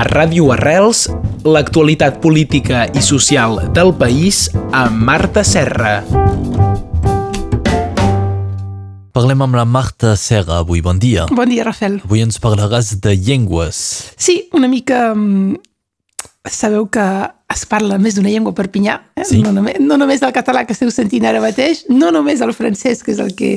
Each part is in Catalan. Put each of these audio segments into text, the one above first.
A Ràdio Arrels, l'actualitat política i social del país amb Marta Serra. Parlem amb la Marta Serra avui, bon dia. Bon dia, Rafael. Avui ens parlaràs de llengües. Sí, una mica... mm, Sabeu que es parla més d'una llengua a Perpinyà, eh? Sí. no, només, no només el català que esteu sentint ara mateix, no només el francès, que és el que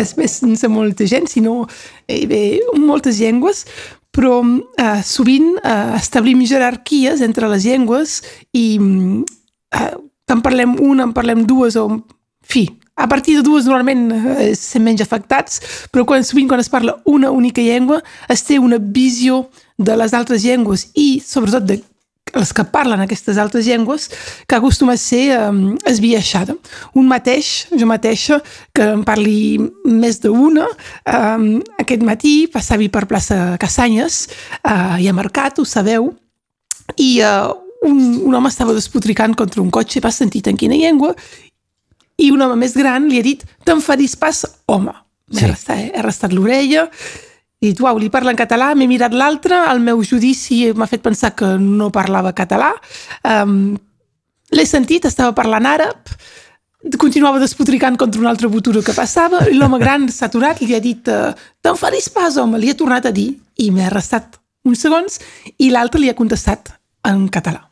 es pensa molta gent, sinó eh, bé, moltes llengües, però eh, sovint eh, establim jerarquies entre les llengües i eh, en parlem una, en parlem dues o... En fi, a partir de dues normalment eh, estem menys afectats, però quan, sovint quan es parla una única llengua es té una visió de les altres llengües i sobretot de els que parlen aquestes altres llengües que acostuma a ser um, esbiaixada. Un mateix, jo mateixa, que en parli més d'una, um, aquest matí passava per plaça Cassanyes, uh, i a Mercat, ho sabeu, i uh, un, un home estava despotricant contra un cotxe, va sentit en quina llengua, i un home més gran li ha dit t'enfadis pas, home. Sí. arrestat, he arrestat l'orella, i uau, li parla en català, m'he mirat l'altre, el meu judici m'ha fet pensar que no parlava català, um, l'he sentit, estava parlant àrab, continuava despotricant contra un altre buturo que passava, i l'home gran s'ha aturat, li ha dit, eh, t'enfadis pas, home, li ha tornat a dir, i m'he arrestat uns segons, i l'altre li ha contestat en català.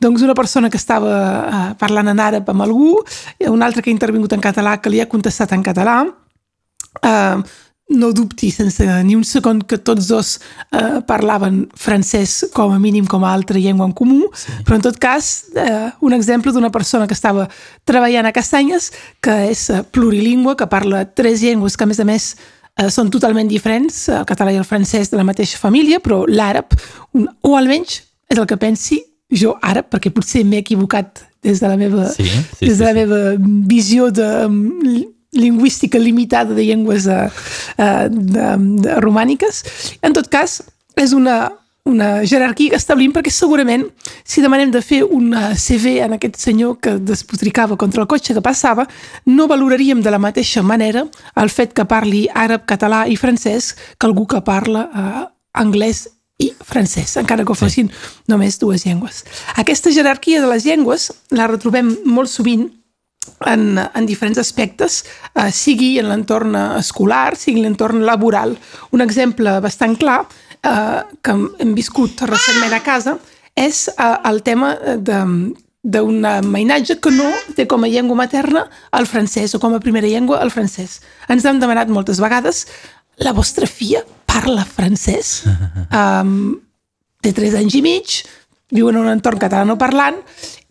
Doncs una persona que estava eh, parlant en àrab amb algú, i un altre que ha intervingut en català que li ha contestat en català, eh, no dubti sense ni un segon que tots dos eh, parlaven francès com a mínim com a altra llengua en comú, sí. però en tot cas eh, un exemple d'una persona que estava treballant a Castanyes, que és eh, plurilingüe, que parla tres llengües que a més a més eh, són totalment diferents, el català i el francès de la mateixa família, però l'àrab, o almenys és el que pensi jo àrab, perquè potser m'he equivocat des de la meva, Sí, sí, des sí, de la sí. meva visió de li- lingüística limitada de llengües uh, uh, de, de romàniques. En tot cas, és una, una jerarquia que establim perquè segurament si demanem de fer un uh, CV en aquest senyor que despotricava contra el cotxe que passava, no valoraríem de la mateixa manera el fet que parli àrab, català i francès que algú que parla uh, anglès i francès, encara que ho fossin només dues llengües. Aquesta jerarquia de les llengües la retrobem molt sovint en, en diferents aspectes, eh, sigui en l'entorn escolar, sigui en l'entorn laboral. Un exemple bastant clar eh, que hem viscut recentment a casa és eh, el tema de d'un mainatge que no té com a llengua materna el francès o com a primera llengua el francès. Ens hem demanat moltes vegades la vostra filla parla francès? Um, té 3 anys i mig, viu en un entorn catalanoparlant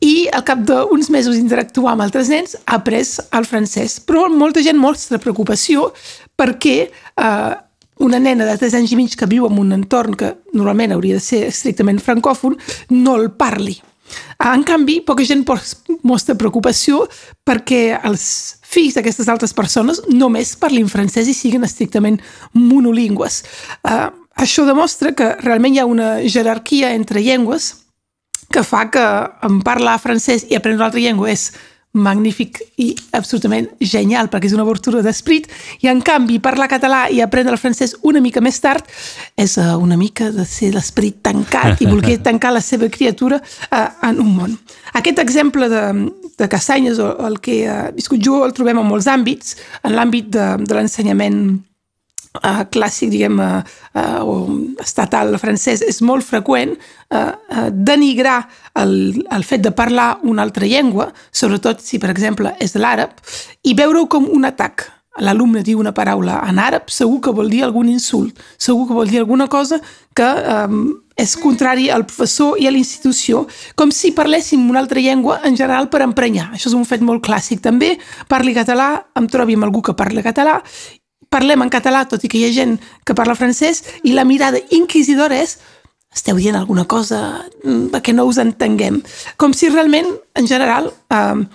i al cap d'uns mesos d'interactuar amb altres nens ha après el francès. Però molta gent mostra preocupació perquè eh, una nena de 3 anys i mig que viu en un entorn que normalment hauria de ser estrictament francòfon no el parli. En canvi, poca gent mostra preocupació perquè els fills d'aquestes altres persones només parlin francès i siguin estrictament monolingües. Uh, això demostra que realment hi ha una jerarquia entre llengües que fa que en parlar francès i aprendre una altra llengua és magnífic i absolutament genial, perquè és una obertura d'esprit, i en canvi parlar català i aprendre el francès una mica més tard és eh, una mica de ser l'esperit tancat i voler tancar la seva criatura eh, en un món. Aquest exemple de, de Cassanyes, o el que he viscut jo, el trobem en molts àmbits, en l'àmbit de, de l'ensenyament uh, clàssic, diguem, uh, o estatal francès, és molt freqüent uh, denigrar el, el fet de parlar una altra llengua, sobretot si, per exemple, és l'àrab, i veure-ho com un atac. L'alumne diu una paraula en àrab, segur que vol dir algun insult, segur que vol dir alguna cosa que um, és contrari al professor i a la institució, com si parléssim una altra llengua en general per emprenyar. Això és un fet molt clàssic també. Parli català, em trobi amb algú que parla català, parlem en català, tot i que hi ha gent que parla francès, i la mirada inquisidora és esteu dient alguna cosa mm, perquè no us entenguem. Com si realment, en general, eh,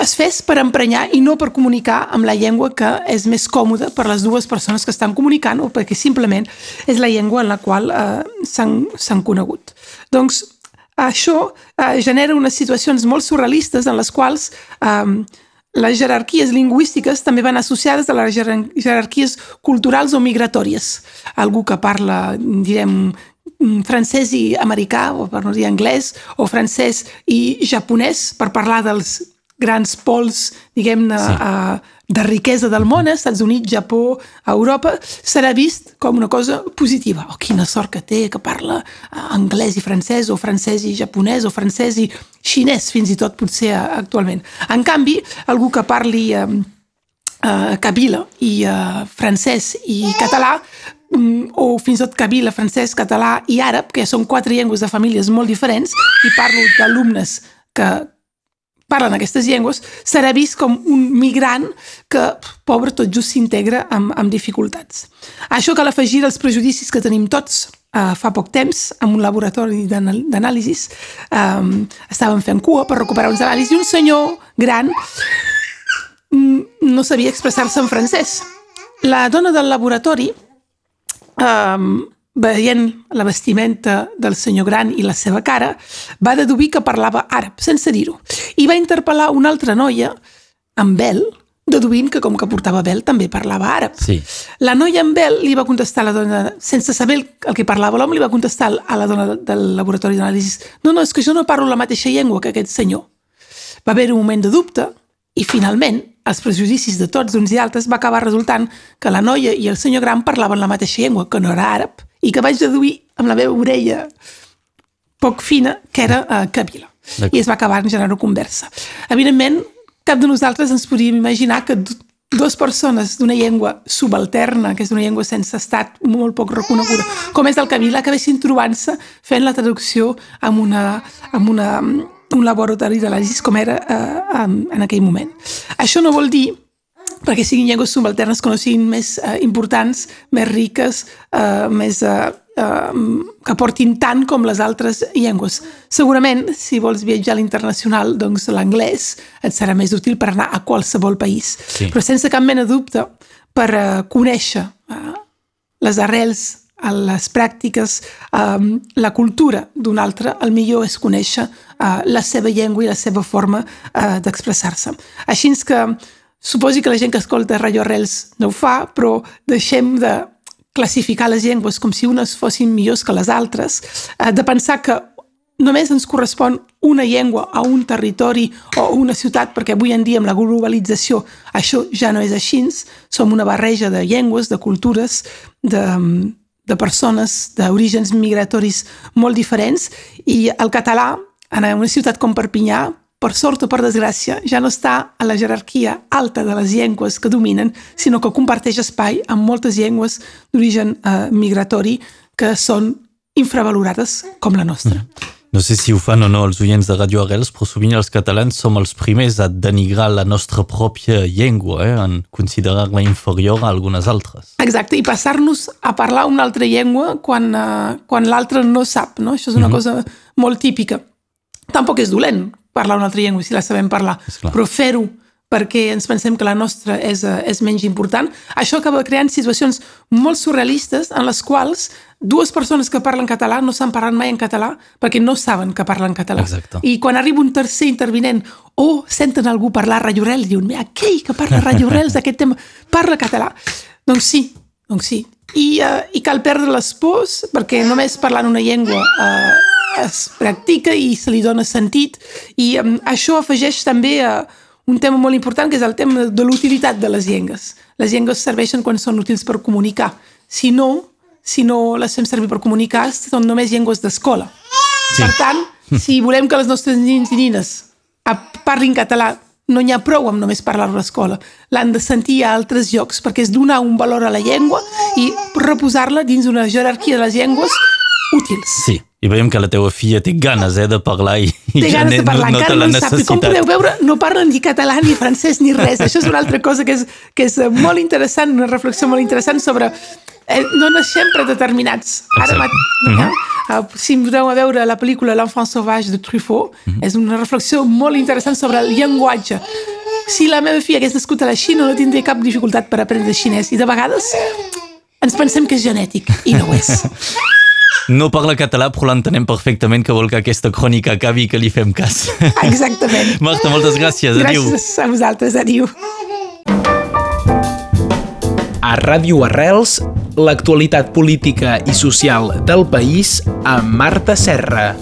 es fes per emprenyar i no per comunicar amb la llengua que és més còmoda per les dues persones que estan comunicant o perquè simplement és la llengua en la qual eh, s'han conegut. Doncs això eh, genera unes situacions molt surrealistes en les quals eh, les jerarquies lingüístiques també van associades a les jerar- jerarquies culturals o migratòries. Algú que parla, direm, francès i americà, o per no dir anglès, o francès i japonès, per parlar dels grans pols, diguem-ne, sí. uh, de riquesa del món, eh? Estats Units, Japó, Europa, serà vist com una cosa positiva. Oh, quina sort que té, que parla uh, anglès i francès, o francès i japonès, o francès i xinès, fins i tot potser actualment. En canvi, algú que parli uh, uh, kabila i uh, francès i català, um, o fins i tot kabila, francès, català i àrab, que són quatre llengües de famílies molt diferents, i parlo d'alumnes que, parlen aquestes llengües, serà vist com un migrant que, pobre, tot just s'integra amb, amb dificultats. Això cal afegir els prejudicis que tenim tots uh, fa poc temps, en un laboratori d'anàlisis. Um, estàvem fent cua per recuperar uns anàlisis i un senyor gran mm, no sabia expressar-se en francès. La dona del laboratori um, veient la vestimenta del senyor gran i la seva cara, va deduir que parlava àrab, sense dir-ho. I va interpel·lar una altra noia, amb vel, deduint que com que portava vel també parlava àrab. Sí. La noia amb vel li va contestar a la dona, sense saber el que parlava l'home, li va contestar a la dona del laboratori d'anàlisis no, no, és que jo no parlo la mateixa llengua que aquest senyor. Va haver un moment de dubte i finalment els prejudicis de tots uns i altres va acabar resultant que la noia i el senyor gran parlaven la mateixa llengua, que no era àrab, i que vaig deduir amb la meva orella poc fina que era uh, Kabila. I es va acabar en generar conversa. Evidentment, cap de nosaltres ens podíem imaginar que dues persones d'una llengua subalterna, que és una llengua sense estat molt poc reconeguda, com és el Kabila, acabessin trobant-se fent la traducció amb, una, amb una, un laboratori d'anàlisis com era uh, en, en aquell moment. Això no vol dir perquè siguin llengües subalternes que no siguin més eh, importants, més riques, eh, més, eh, eh, que portin tant com les altres llengües. Segurament, si vols viatjar a l'internacional, doncs l'anglès et serà més útil per anar a qualsevol país. Sí. Però sense cap mena de dubte, per eh, conèixer eh, les arrels les pràctiques, eh, la cultura d'un altre, el millor és conèixer eh, la seva llengua i la seva forma eh, d'expressar-se. Així que Suposi que la gent que escolta Radio Arrels no ho fa, però deixem de classificar les llengües com si unes fossin millors que les altres, eh, de pensar que només ens correspon una llengua a un territori o una ciutat, perquè avui en dia amb la globalització això ja no és així, som una barreja de llengües, de cultures, de, de persones d'orígens migratoris molt diferents. I el català en una ciutat com Perpinyà per sort o per desgràcia, ja no està a la jerarquia alta de les llengües que dominen, sinó que comparteix espai amb moltes llengües d'origen eh, migratori que són infravalorades com la nostra. Mm. No sé si ho fan o no els oients de Radio Arrels, però sovint els catalans som els primers a denigrar la nostra pròpia llengua, eh? en considerar-la inferior a algunes altres. Exacte, i passar-nos a parlar una altra llengua quan, uh, quan l'altre no sap, no? Això és una mm -hmm. cosa molt típica. Tampoc és dolent, parlar una altra llengua si la sabem parlar, però fer-ho perquè ens pensem que la nostra és, eh, és menys important, això acaba creant situacions molt surrealistes en les quals dues persones que parlen català no s'han parlat mai en català perquè no saben que parlen català. Exacte. I quan arriba un tercer intervinent o senten algú parlar rajorels, diuen, aquell que parla rajorels d'aquest tema parla català. Doncs sí, doncs sí. I, uh, i cal perdre les pors perquè només parlant una llengua uh, es practica i se li dona sentit i um, això afegeix també a un tema molt important que és el tema de l'utilitat de les llengües. Les llengües serveixen quan són útils per comunicar. Si no, si no les fem servir per comunicar, són només llengües d'escola. Sí. Per tant, si volem que les nostres nins i nines parlin català, no n'hi ha prou amb només parlar-ho a l'escola. L'han de sentir a altres llocs, perquè és donar un valor a la llengua i reposar-la dins una jerarquia de les llengües útils. Sí. I veiem que la teva filla té ganes eh, de parlar i, i té ja ganes de parlar, no, no encara la no sap. I com podeu veure, no parlen ni català, ni francès, ni res. Això és una altra cosa que és, que és molt interessant, una reflexió molt interessant sobre... Eh, no naixem predeterminats. Ara mat... Mm -hmm. eh? Si podeu a veure la pel·lícula L'enfant sauvage de Truffaut, mm -hmm. és una reflexió molt interessant sobre el llenguatge. Si la meva filla hagués nascut a la Xina, no tindria cap dificultat per aprendre xinès. I de vegades ens pensem que és genètic, i no ho és. No parla català, però l'entenem perfectament que vol que aquesta crònica acabi i que li fem cas. Exactament. Marta, moltes gràcies. Adéu. Gràcies a vosaltres. Adéu. A Ràdio Arrels, l'actualitat política i social del país amb Marta Serra.